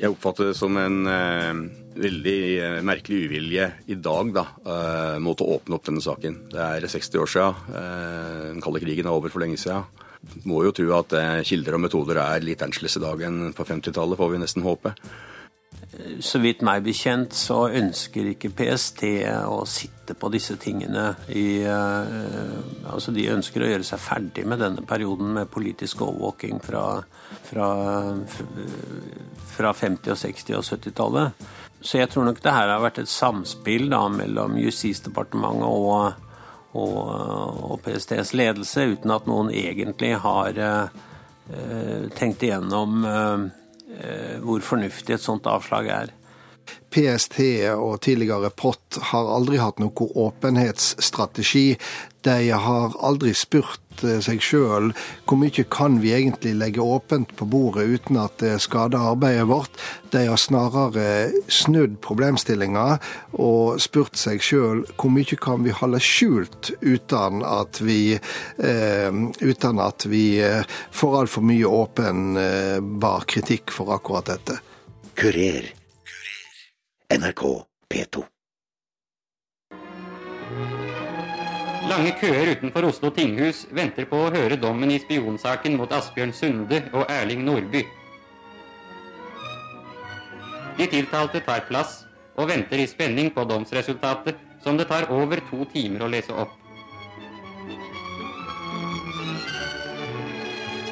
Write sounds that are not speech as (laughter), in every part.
Jeg oppfatter det som en eh, veldig eh, merkelig uvilje i dag da, eh, mot å åpne opp denne saken. Det er 60 år siden. Den kalde krigen er over for lenge siden. Må jo tro at kilder og metoder er litt annerledes i dag enn på 50-tallet, får vi nesten håpe. Så vidt meg bekjent så ønsker ikke PST å sitte på disse tingene i uh, Altså de ønsker å gjøre seg ferdig med denne perioden med politisk overvåking fra, fra, fra 50-, og 60- og 70-tallet. Så jeg tror nok det her har vært et samspill da mellom Justisdepartementet og, og, og, PSTs ledelse, uten at noen egentlig har uh, tenkt igjennom Eh, hvor fornuftig et sånt avslag er. PST og tidligere POT har aldri hatt noen åpenhetsstrategi. De har aldri spurt eh, seg sjøl hvor mye kan vi egentlig legge åpent på bordet uten at det skader arbeidet vårt. De har snarere snudd problemstillinga og spurt seg sjøl hvor mye kan vi holde skjult uten at vi, eh, uten at vi eh, får altfor mye åpenbar kritikk for akkurat dette. Kurer. NRK P2. Lange køer utenfor Oslo tinghus venter på å høre dommen i spionsaken mot Asbjørn Sunde og Erling Nordby. De tiltalte tar plass og venter i spenning på domsresultatet, som det tar over to timer å lese opp.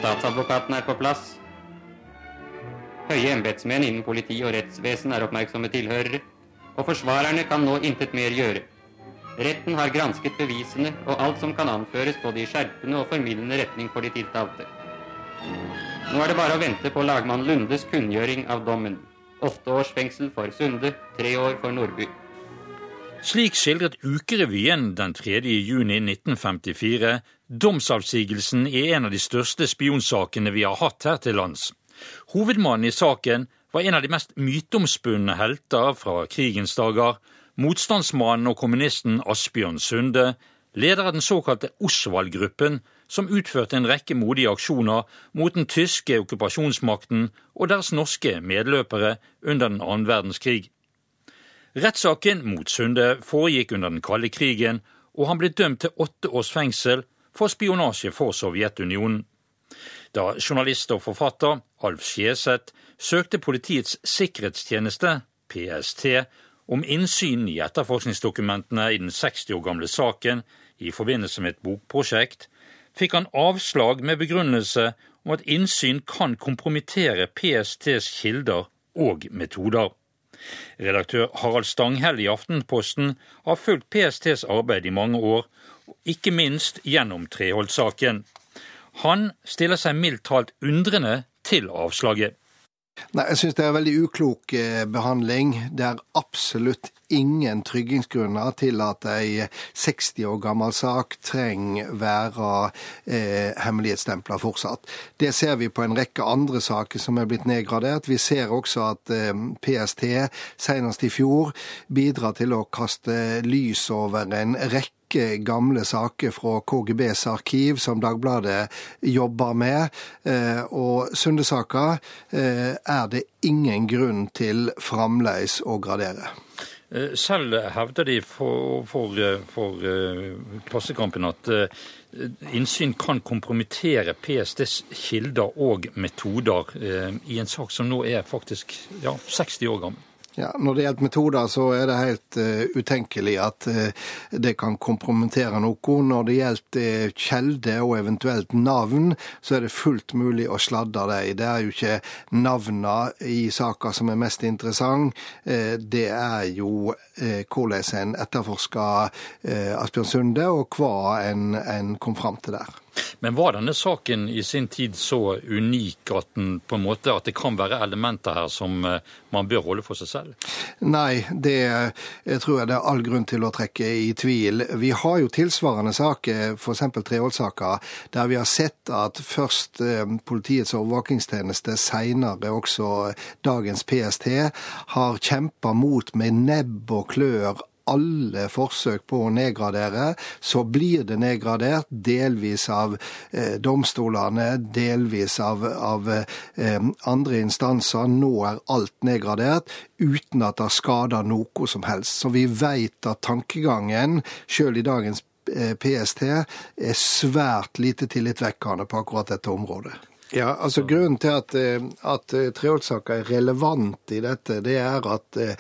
Statsadvokaten er på plass. Høye embetsmenn innen politi og rettsvesen er oppmerksomme tilhørere, og forsvarerne kan nå intet mer gjøre. Retten har gransket bevisene og alt som kan anføres både i skjerpende og formildende retning for de tiltalte. Nå er det bare å vente på lagmann Lundes kunngjøring av dommen. Åtte års fengsel for Sunde, tre år for Nordby. Slik skildret Ukerevyen den 3. juni 1954 domsavsigelsen i en av de største spionsakene vi har hatt her til lands. Hovedmannen i saken var en av de mest myteomspunne helter fra krigens dager, Motstandsmannen og kommunisten Asbjørn Sunde, leder av den såkalte Osvald-gruppen, som utførte en rekke modige aksjoner mot den tyske okkupasjonsmakten og deres norske medløpere under den annen verdenskrig. Rettssaken mot Sunde foregikk under den kalde krigen, og han ble dømt til åtte års fengsel for spionasje for Sovjetunionen. Da journalist og forfatter Alf Skjeseth søkte Politiets sikkerhetstjeneste, PST, om innsyn i etterforskningsdokumentene i den 60 år gamle saken i forbindelse med et bokprosjekt, fikk han avslag med begrunnelse om at innsyn kan kompromittere PSTs kilder og metoder. Redaktør Harald Stanghell i Aftenposten har fulgt PSTs arbeid i mange år, ikke minst gjennom Treholt-saken. Han stiller seg mildt talt undrende til avslaget. Nei, Jeg syns det er en veldig uklok eh, behandling. Det er absolutt ingen tryggingsgrunner til at ei 60 år gammel sak trenger være eh, hemmelighetsstempla fortsatt. Det ser vi på en rekke andre saker som er blitt nedgradert. Vi ser også at eh, PST senest i fjor bidrar til å kaste lys over en rekke rekke gamle saker fra KGBs arkiv som Dagbladet jobber med. Eh, og Sunde-saka eh, er det ingen grunn til fremdeles å gradere. Eh, selv hevder de for, for, for Klassekampen at innsyn kan kompromittere PSTs kilder og metoder i en sak som nå er faktisk ja, 60 år gammel. Ja, Når det gjelder metoder, så er det helt uh, utenkelig at uh, det kan kompromittere noe. Når det gjelder uh, kjelde og eventuelt navn, så er det fullt mulig å sladde dem. Det er jo ikke navnene i saka som er mest interessant. det er jo hvordan en etterforsker Asbjørn Sunde, og hva en, en kom fram til der. Men var denne saken i sin tid så unik at, den, på en måte, at det kan være elementer her som eh, man bør holde for seg selv? Nei, det tror jeg det er all grunn til å trekke i tvil. Vi har jo tilsvarende saker, f.eks. Treholt-saka, der vi har sett at først eh, Politiets overvåkingstjeneste, seinere også dagens PST, har kjempa mot med nebb og klør alle forsøk på å nedgradere, så blir det nedgradert. Delvis av eh, domstolene, delvis av, av eh, andre instanser. Nå er alt nedgradert uten at det skader noe som helst. Så vi vet at tankegangen, sjøl i dagens eh, PST, er svært lite tillitvekkende på akkurat dette området. Ja, altså Grunnen til at, eh, at eh, Treholt-saka er relevant i dette, det er at, eh,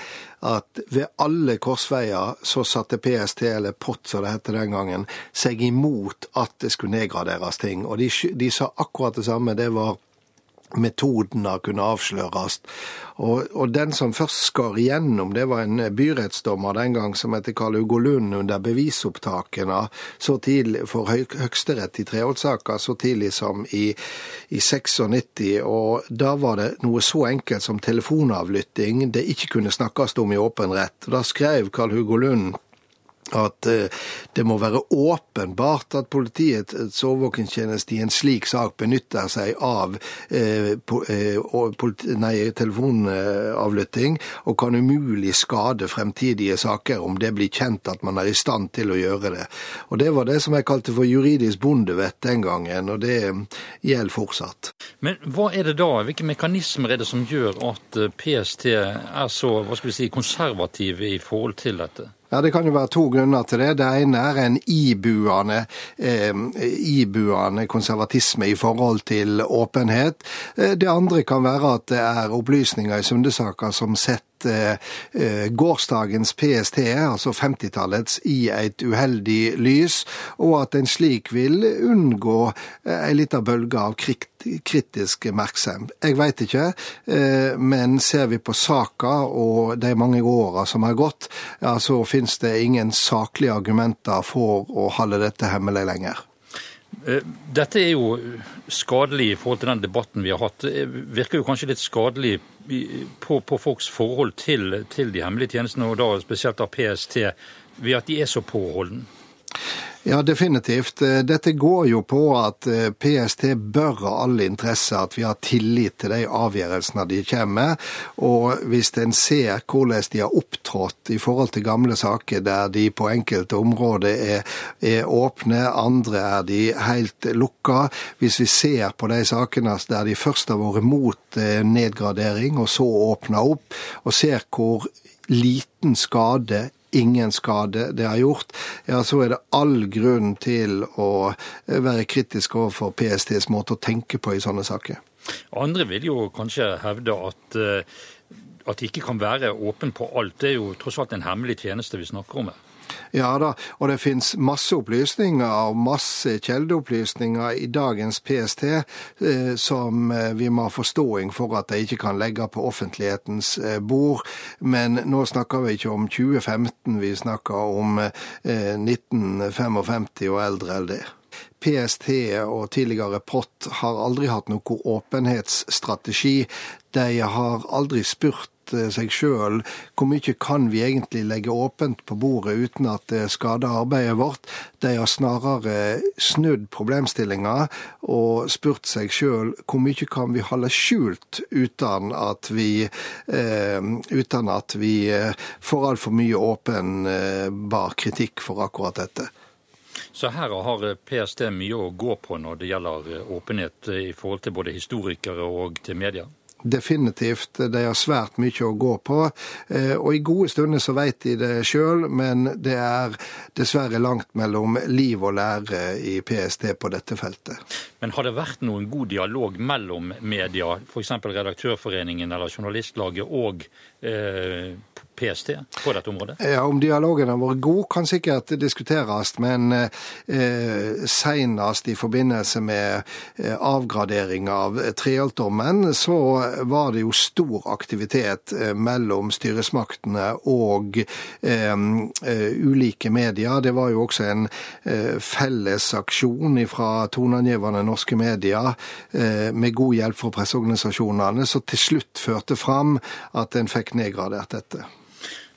at ved alle korsveier så satte PST, eller POT som det het den gangen, seg imot at det skulle nedgraderes ting. Og de, de sa akkurat det samme. Det var metodene kunne avsløres. Og, og, den som først skar igjennom, det var en byrettsdommer den gang som heter Karl Ugo Lund under bevisopptakene så tidlig for Høyesterett i Treholt-saka så tidlig som i, i 96. Og da var det noe så enkelt som telefonavlytting det ikke kunne snakkes om i åpen rett. Da skrev Karl Hugo Lund at eh, det må være åpenbart at politiets overvåkingstjeneste i en slik sak benytter seg av eh, eh, nei, telefonavlytting, og kan umulig skade fremtidige saker om det blir kjent at man er i stand til å gjøre det. Og Det var det som jeg kalte for juridisk bondevett den gangen, og det gjelder fortsatt. Men hva er det da, hvilke mekanismer er det som gjør at PST er så hva skal vi si, konservative i forhold til dette? Ja, Det kan jo være to grunner til det. Det ene er en ibuende, eh, ibuende konservatisme i forhold til åpenhet. Eh, det andre kan være at det er opplysninger i Sundesaker som setter Eh, eh, gårsdagens PST, altså 50-tallets, i et uheldig lys, og at en slik vil unngå ei lita bølge av kritisk merksomhet. Jeg veit ikke, eh, men ser vi på saka og de mange åra som har gått, ja, så finnes det ingen saklige argumenter for å holde dette hemmelig lenger. Dette er jo skadelig i forhold til den debatten vi har hatt. Det virker jo kanskje litt skadelig på, på folks forhold til, til, de hemmelige tjenestene, og da spesielt av PST, ved at de er så påholdne? Ja, definitivt. Dette går jo på at eh, PST bør ha all interesse at vi har tillit til de avgjørelsene de kommer. Og hvis en ser hvordan de har opptrådt i forhold til gamle saker der de på enkelte områder er, er åpne, andre er de helt lukka. Hvis vi ser på de sakene der de først har vært mot eh, nedgradering og så åpna opp, og ser hvor liten skade ingen skade det har gjort, ja, så er det all grunn til å være kritisk overfor PSTs måte å tenke på i sånne saker. Andre vil jo kanskje hevde at, eh, at det ikke kan være åpen på alt. Det er jo tross alt en hemmelig tjeneste vi snakker om her. Ja da, og det finnes masse opplysninger og masse kildeopplysninger i dagens PST eh, som eh, vi må ha forståing for at de ikke kan legge på offentlighetens eh, bord. Men nå snakker vi ikke om 2015, vi snakker om eh, 1955 og eldre enn det. PST og tidligere POT har aldri hatt noe åpenhetsstrategi. De har aldri spurt seg sjøl hvor mye kan vi egentlig legge åpent på bordet uten at det skader arbeidet vårt. De har snarere snudd problemstillinga og spurt seg sjøl hvor mye kan vi holde skjult uten at vi, eh, uten at vi eh, får altfor mye åpenbar kritikk for akkurat dette. Så her har PST mye å gå på når det gjelder åpenhet i forhold til både historikere og til media? Definitivt. De har svært mye å gå på. Eh, og i gode stunder så vet de det sjøl, men det er dessverre langt mellom liv og lære i PST på dette feltet. Men har det vært noen god dialog mellom media, f.eks. Redaktørforeningen eller Journalistlaget, og eh, PST på dette området? Ja, Om dialogen har vært god, kan sikkert diskuteres. Men eh, senest i forbindelse med eh, avgradering av Treholt-dommen, så var det jo stor aktivitet eh, mellom styresmaktene og eh, eh, ulike medier. Det var jo også en eh, felles aksjon fra toneangivende norske medier med god hjelp fra presseorganisasjonene, som til slutt førte fram at en fikk nedgradert dette.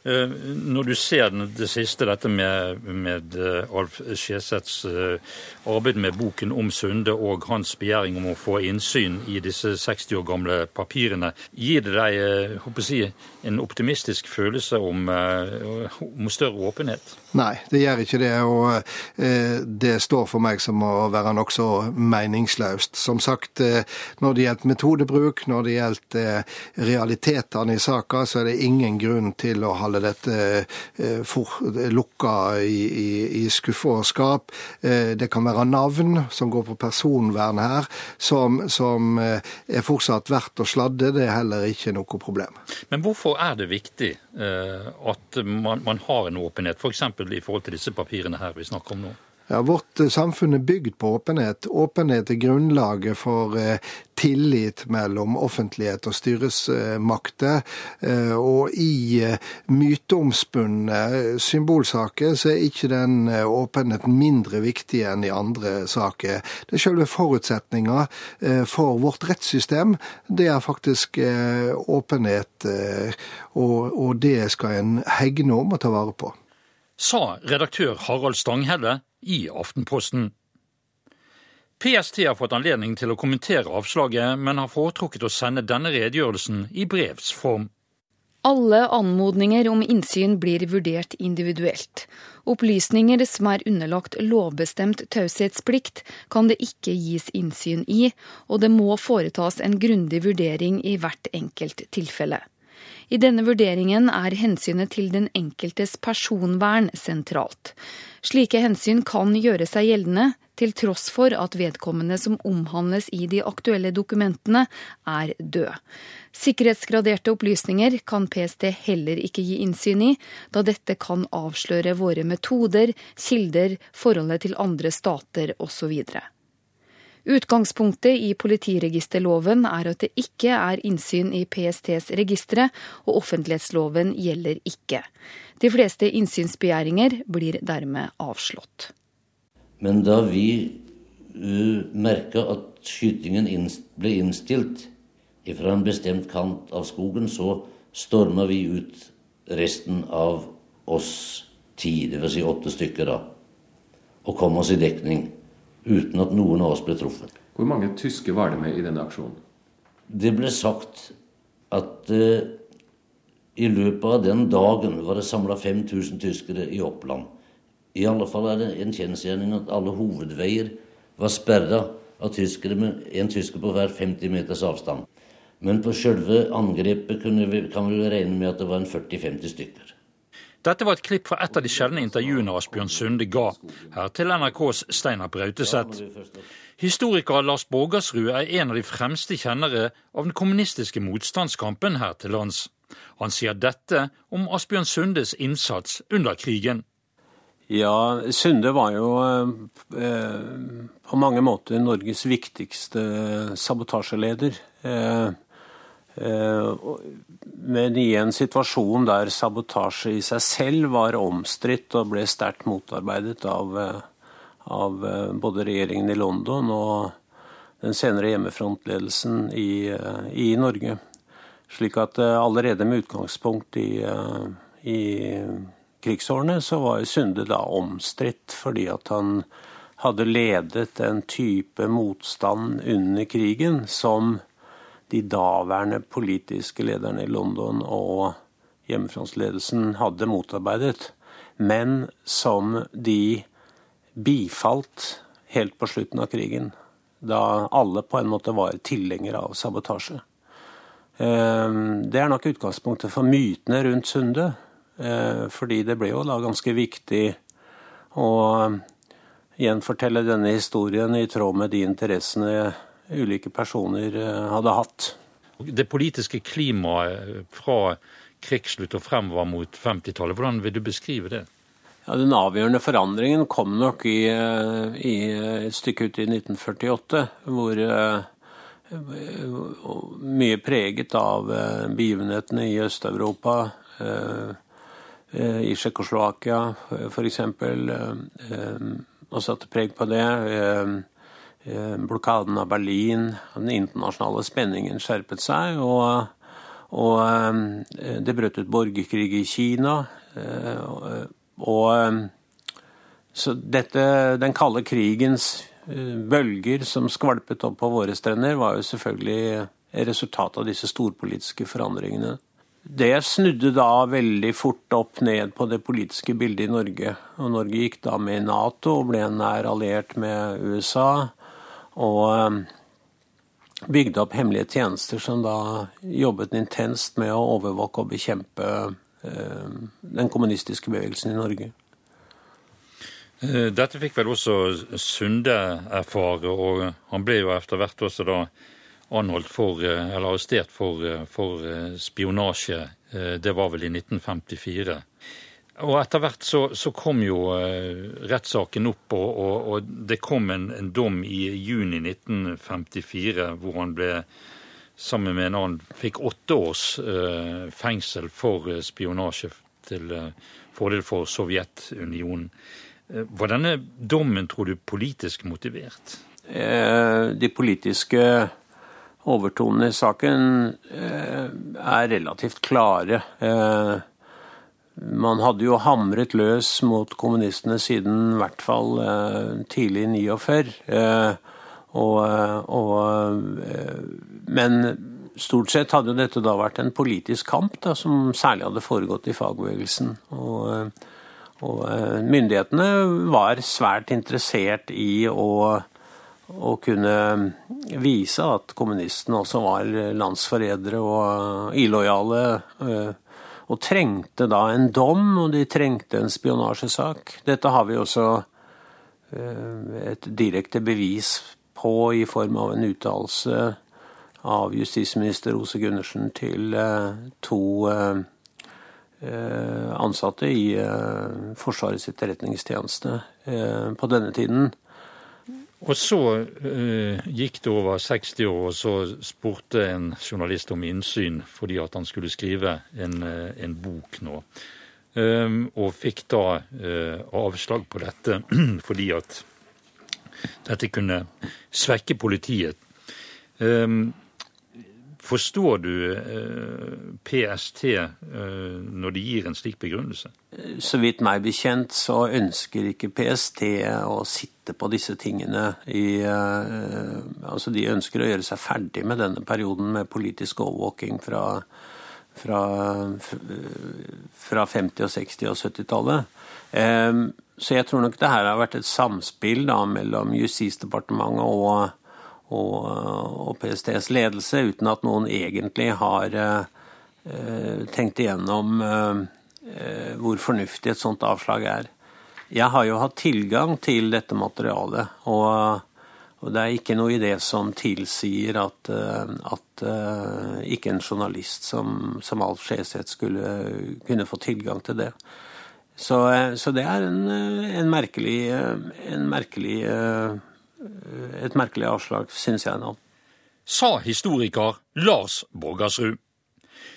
Eh, når du ser det siste, dette med, med eh, Alf Skjeseths eh, arbeid med boken om Sunde og hans begjæring om å få innsyn i disse 60 år gamle papirene, gir det deg jeg, en optimistisk følelse om, om større åpenhet? Nei, det gjør ikke det. Og det står for meg som å være nokså meningsløst. Som sagt, når det gjelder metodebruk, når det gjelder realitetene i saka, så er det ingen grunn til å holde dette eh, for, lukka i, i, i skuffe og skap. Eh, det kan være navn som går på personvern her, som, som eh, er fortsatt verdt å sladde. Det er heller ikke noe problem. Men hvorfor er det viktig at man, man har en åpenhet, f.eks. For i forhold til disse papirene her vi snakker om nå? Ja, Vårt eh, samfunn er bygd på åpenhet. Åpenhet er grunnlaget for eh, tillit mellom offentlighet og styresmakter. Eh, og i myteomspunne symbolsaker så er ikke den åpenheten mindre viktig enn i andre saker. Det er selve forutsetninga for vårt rettssystem. Det er faktisk åpenhet, og det skal en hegne om og ta vare på sa redaktør Harald Stanghelle i Aftenposten. PST har fått anledning til å kommentere avslaget, men har foretrukket å sende denne redegjørelsen i brevs form. Alle anmodninger om innsyn blir vurdert individuelt. Opplysninger som er underlagt lovbestemt taushetsplikt, kan det ikke gis innsyn i, og det må foretas en grundig vurdering i hvert enkelt tilfelle. I denne vurderingen er hensynet til den enkeltes personvern sentralt. Slike hensyn kan gjøre seg gjeldende til tross for at vedkommende som omhandles i de aktuelle dokumentene, er død. Sikkerhetsgraderte opplysninger kan PST heller ikke gi innsyn i, da dette kan avsløre våre metoder, kilder, forholdet til andre stater osv. Utgangspunktet i politiregisterloven er at det ikke er innsyn i PSTs registre, og offentlighetsloven gjelder ikke. De fleste innsynsbegjæringer blir dermed avslått. Men da vi uh, merka at skytingen ble innstilt fra en bestemt kant av skogen, så storma vi ut resten av oss ti, dvs. Si åtte stykker, da, og kom oss i dekning uten at noen av oss ble truffet. Hvor mange tyske var det med i denne aksjonen? Det ble sagt at eh, i løpet av den dagen var det samla 5000 tyskere i Oppland. I alle fall er det en kjensgjerning at alle hovedveier var sperra av tyskere med en tysker på hver 50 meters avstand. Men på sjølve angrepet vi, kan vi regne med at det var en 40-50 stykker. Dette var et klipp fra et av de sjeldne intervjuene Asbjørn Sunde ga, her til NRKs Steinar Brauteseth. Historiker Lars Borgersrud er en av de fremste kjennere av den kommunistiske motstandskampen her til lands. Han sier dette om Asbjørn Sundes innsats under krigen. Ja, Sunde var jo eh, på mange måter Norges viktigste sabotasjeleder. Eh, Eh, men i en situasjon der sabotasje i seg selv var omstridt og ble sterkt motarbeidet av, eh, av, eh, både regjeringen i London og den senere hjemmefrontledelsen i, i Norge. Slik at allerede med utgangspunkt i, i krigsårene så var Sunde da omstridt fordi at han hadde ledet en type motstand under krigen som de daværende politiske lederne i London og hjemmefrontsledelsen hadde motarbeidet, men som de bifalt helt på slutten av krigen. Da alle på en måte var tilhengere av sabotasje. Ehm, det er nok utgangspunktet for mytene rundt Sunde. Eh, fordi det ble jo da ganske viktig å gjenfortelle denne historien i tråd med de interessene ulike personer eh, hadde hatt. Det politiske klimaet fra krigsslutt og fremover mot 50-tallet, hvordan vil du beskrive det? Ja, Den avgjørende forandringen kom nok i, eh, i et stykke ut i 1948, hvor mye preget av begivenhetene i Øst-Europa, i Tsjekkoslovakia f.eks., og satte preg på det. Eh, blokaden av Berlin, den internasjonale spenningen skjerpet seg. Og, og det brøt ut borgerkrig i Kina. Og så dette, den kalde krigens bølger som skvalpet opp på våre strender, var jo selvfølgelig resultatet av disse storpolitiske forandringene. Det snudde da veldig fort opp ned på det politiske bildet i Norge. Og Norge gikk da med i Nato og ble nær alliert med USA. Og um, bygde opp hemmelige tjenester som da jobbet intenst med å overvåke og bekjempe um, den kommunistiske bevegelsen i Norge. Eh, dette fikk vel også Sunde erfare, og han ble jo etter hvert også da anholdt for, eh, eller arrestert for, eh, for eh, spionasje. Det var vel i 1954. Og etter hvert så, så kom jo rettssaken opp, og, og, og det kom en, en, dom i juni 1954 hvor han ble sammen med en annen fikk åtte års uh, fengsel for spionasje til uh, fordel for Sovjetunionen. Uh, var denne dommen, tror du, politisk motivert? de politiske overtonene i saken eh, er relativt klare. Eh, man hadde jo hamret løs mot kommunistene siden i hvert fall eh, tidlig 49. Og, og, men stort sett hadde dette da vært en politisk kamp da, som særlig hadde foregått i fagbevegelsen. Og, og myndighetene var svært interessert i å å kunne vise at kommunistene også var landsforrædere og illojale. Eh, og trengte da en dom, og de trengte en spionasjesak. Dette har vi også eh, et direkte bevis på i form av en uttalelse av justisminister Rose Gundersen til eh, to ansatte i Forsvarets etterretningstjeneste på denne tiden. Og så uh, gikk det over 60 år, og så spurte en journalist om innsyn fordi at han skulle skrive en, uh, en bok nå. Um, og fikk da uh, avslag på dette (clears throat) fordi at dette kunne svekke politiet. Um, Forstår du eh, PST eh, når de gir en slik begrunnelse? Så vidt meg bekjent så ønsker ikke PST å sitte på disse tingene i eh, Altså de ønsker å gjøre seg ferdig med denne perioden med politisk overvåking fra, fra, fra 50-, og 60- og 70-tallet. Så jeg tror nok det her har vært et samspill da, mellom Justisdepartementet og og, og PSTs ledelse, uten at noen egentlig har uh, tenkt igjennom uh, hvor fornuftig et sånt avslag er. Jeg har jo hatt tilgang til dette materialet, og, og det er ikke noe i det som tilsier at, at ikke en journalist som, som Alf Skjeseth skulle kunne få tilgang til det. Så, så det er en, en merkelig, en merkelig et merkelig avslag, syns jeg nå. Sa historiker Lars Borgersrud.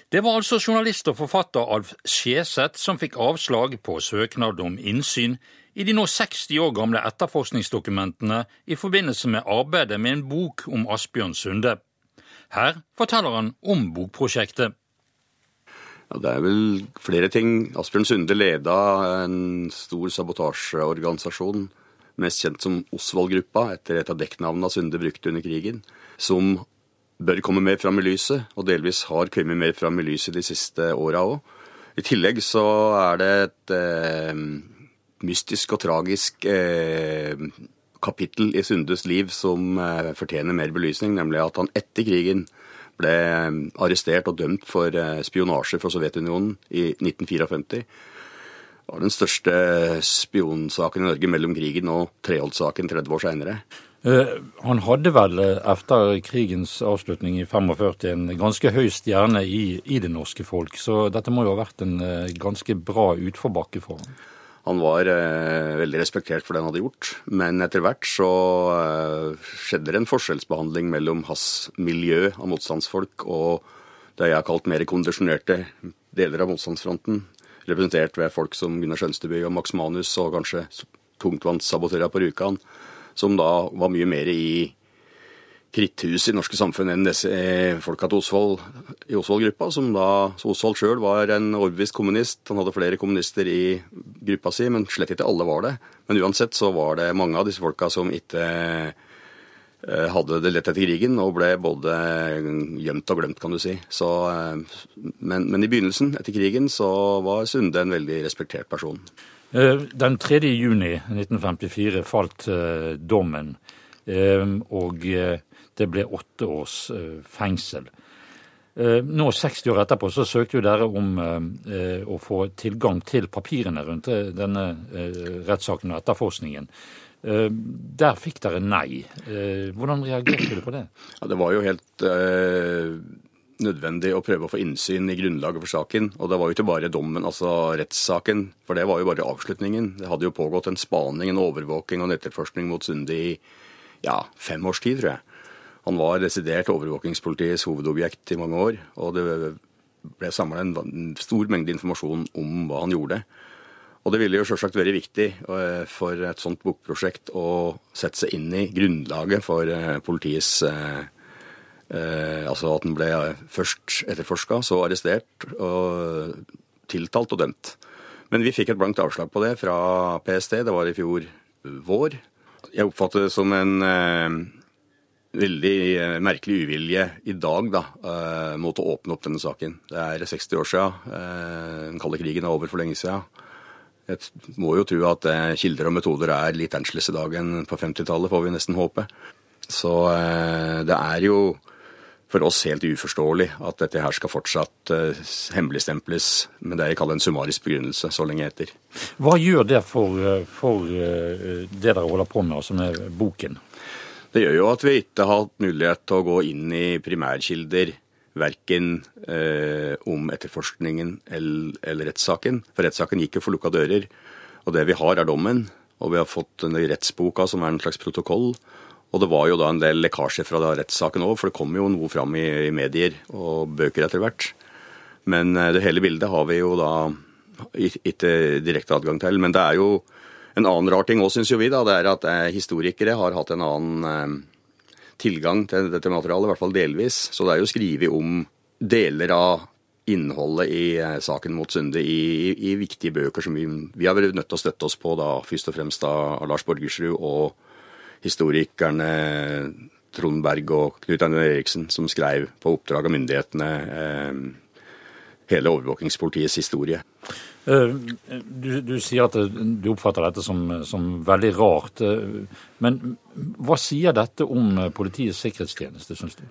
Det var altså journalist og forfatter Alf Skjeseth som fikk avslag på søknad om innsyn i de nå 60 år gamle etterforskningsdokumentene i forbindelse med arbeidet med en bok om Asbjørn Sunde. Her forteller han om bokprosjektet. Ja, det er vel flere ting. Asbjørn Sunde leda en stor sabotasjeorganisasjon mest kjent som Osvald-gruppa, etter et av dekknavnene Sunde brukte under krigen, som bør komme mer fram i lyset, og delvis har kommet mer fram i lyset de siste åra òg. I tillegg så er det et eh, mystisk og tragisk eh, kapittel i Sundes liv som eh, fortjener mer belysning, nemlig at han etter krigen ble eh, arrestert og dømt for eh, spionasje for Sovjetunionen i 1954 var den største spionsaken i Norge mellom krigen og Treholt-saken 30 år seinere. Uh, han hadde vel eh, etter krigens avslutning i 45 en ganske høy stjerne i, i, det norske folk, så dette må jo ha vært en uh, ganske bra utforbakke for ham. Han var uh, veldig respektert for det han hadde gjort, men etter hvert så skjedde det en forskjellsbehandling mellom hans miljø av motstandsfolk og det jeg har kalt mer kondisjonerte deler av motstandsfronten representert ved folk som Gunnar Skjønsteby og Max Manus og kanskje tungtvannssabotører på Rjukan, som da var mye mer i, kritthus i norske samfunn enn disse folka til Osvold i Osvold-gruppa, som da så Osvold sjøl var en overbevist kommunist. Han hadde flere kommunister i gruppa si, men slett ikke alle var det. Men uansett så var det mange av disse folka som ikke eh, hadde det lett etter krigen, og ble både gjemt og glemt, kan du si. Så, eh, men, men, i begynnelsen, etter krigen, så var Sunde en veldig respektert person. Den 3. juni 1954 falt dommen, og det ble åtte års eh, fengsel. Eh, nå 60 år etterpå så søkte jo dere om eh, å få tilgang til papirene rundt denne rettssaken og etterforskningen. Der fikk dere nei. Hvordan reagerte du på det? Ja, det var jo helt eh, nødvendig å prøve å få innsyn i grunnlaget for saken. Og det var jo ikke bare dommen, altså rettssaken, for det var jo bare avslutningen. Det hadde jo pågått en spaning, en overvåking og en etterforskning mot Sunde i ja, fem års tid, tror jeg. Han var desidert overvåkingspolitiets hovedobjekt i mange år, og det ble samla en stor mengde informasjon om hva han gjorde. Og det ville jo selvsagt være viktig eh, for et sånt bokprosjekt å sette seg inn i grunnlaget for eh, politiets eh, Altså at den ble først etterforska, så arrestert, og tiltalt og dømt. Men vi fikk et blankt avslag på det fra PST. Det var i fjor vår. Jeg oppfatter det som en veldig merkelig uvilje i dag da, mot å åpne opp denne saken. Det er 60 år siden. Den kalde krigen er over for lenge siden. Jeg må jo tro at kilder og metoder er litt annerledes i dag enn på 50-tallet, får vi nesten håpe. Så det er jo for oss helt uforståelig at dette her skal fortsatt hemmeligstemples med det jeg kaller en summarisk begrunnelse så lenge etter. Hva gjør det for, for det dere holder på med, altså med boken? Det gjør jo at vi ikke har hatt mulighet til å gå inn i primærkilder, verken eh, om etterforskningen eller, eller rettssaken. For rettssaken gikk jo for lukka dører. Og det vi har, er dommen. Og vi har fått denne rettsboka, som er en slags protokoll. Og det var jo da en del lekkasjer fra rettssaken òg, for det kom jo noe fram i, i, medier og bøker etter hvert. Men eh, det hele bildet har vi jo da ikke direkte adgang til. Men det er jo en annen rar ting òg, syns jo vi, da, det er at eh, historikere har hatt en annen eh, tilgang til dette materialet, i hvert fall delvis. Så det er jo skrevet om deler av innholdet i eh, saken mot Sunde i, i, viktige bøker som vi, vi har vært nødt til å støtte oss på, da, først og fremst av Lars Borgersrud og historikerne Trond Berg og Knut Einar Eriksen, som skrev på oppdrag av myndighetene eh, hele overvåkingspolitiets historie. Eh, du, du, sier at du oppfatter dette som, som, veldig rart. Eh, men hva sier dette om Politiets sikkerhetstjeneste, syns du?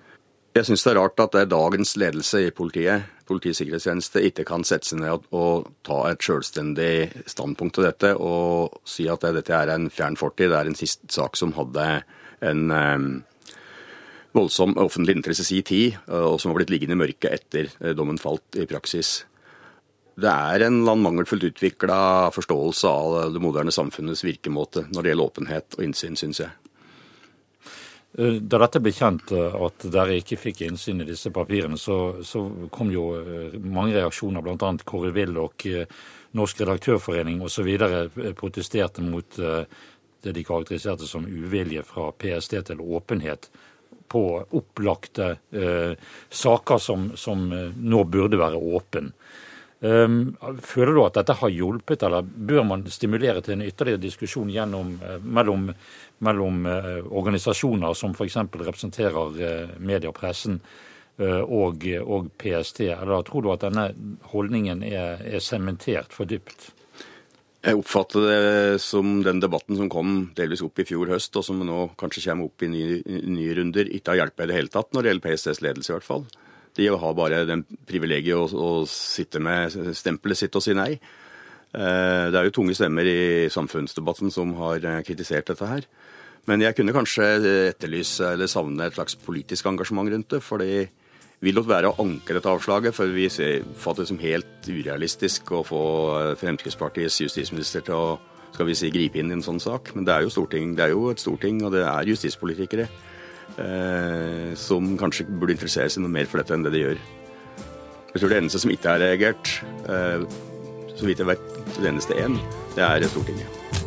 Jeg syns det er rart at det er dagens ledelse i politiet, Politiets sikkerhetstjeneste, ikke kan sette seg ned og ta et selvstendig standpunkt til dette og si at dette er en fjern fortid. Det er en siste sak som hadde en um, voldsom offentlig interesse i tid, og som har blitt liggende i mørket etter dommen falt i praksis. Det er en mangelfullt utvikla forståelse av det moderne samfunnets virkemåte når det gjelder åpenhet og innsyn, syns jeg. Eh, da dette ble kjent eh, at dere ikke fikk innsyn i disse papirene, så, så kom jo eh, mange reaksjoner, bl.a. Kåre Willoch, Norsk Redaktørforening osv. protesterte mot det de karakteriserte som uvilje fra PST til åpenhet på opplagte eh, saker som, som nå burde være åpen. Ehm, føler du at dette har hjulpet, eller bør man stimulere til en ytterligere diskusjon gjennom, eh, mellom, mellom eh, organisasjoner som f.eks. representerer eh, media og pressen, og, og, PST? Eller tror du at denne holdningen er sementert for dypt? Jeg oppfatter det som den debatten som kom delvis opp i fjor høst, og som nå kanskje kommer opp i nye, nye runder, ikke har hjulpet i det hele tatt når det gjelder PSTs ledelse, i hvert fall. De har bare den privilegiet å, å, sitte med stempelet sitt og si nei. Eh, det er jo tunge stemmer i samfunnsdebatten som har eh, kritisert dette her. Men jeg kunne kanskje etterlyse eller savne et slags politisk engasjement rundt det. For det vil lot være å anke dette avslaget, for vi oppfatter det som helt urealistisk å få eh, Fremskrittspartiets justisminister til å skal vi si, gripe inn i en sånn sak. Men det er jo, storting, det er jo et storting, og det er justispolitikere eh, som kanskje burde interessere seg noe mer for dette enn det de gjør. Jeg tror det eneste som ikke har reagert, eh, så vidt jeg vet, det eneste én, det er Stortinget.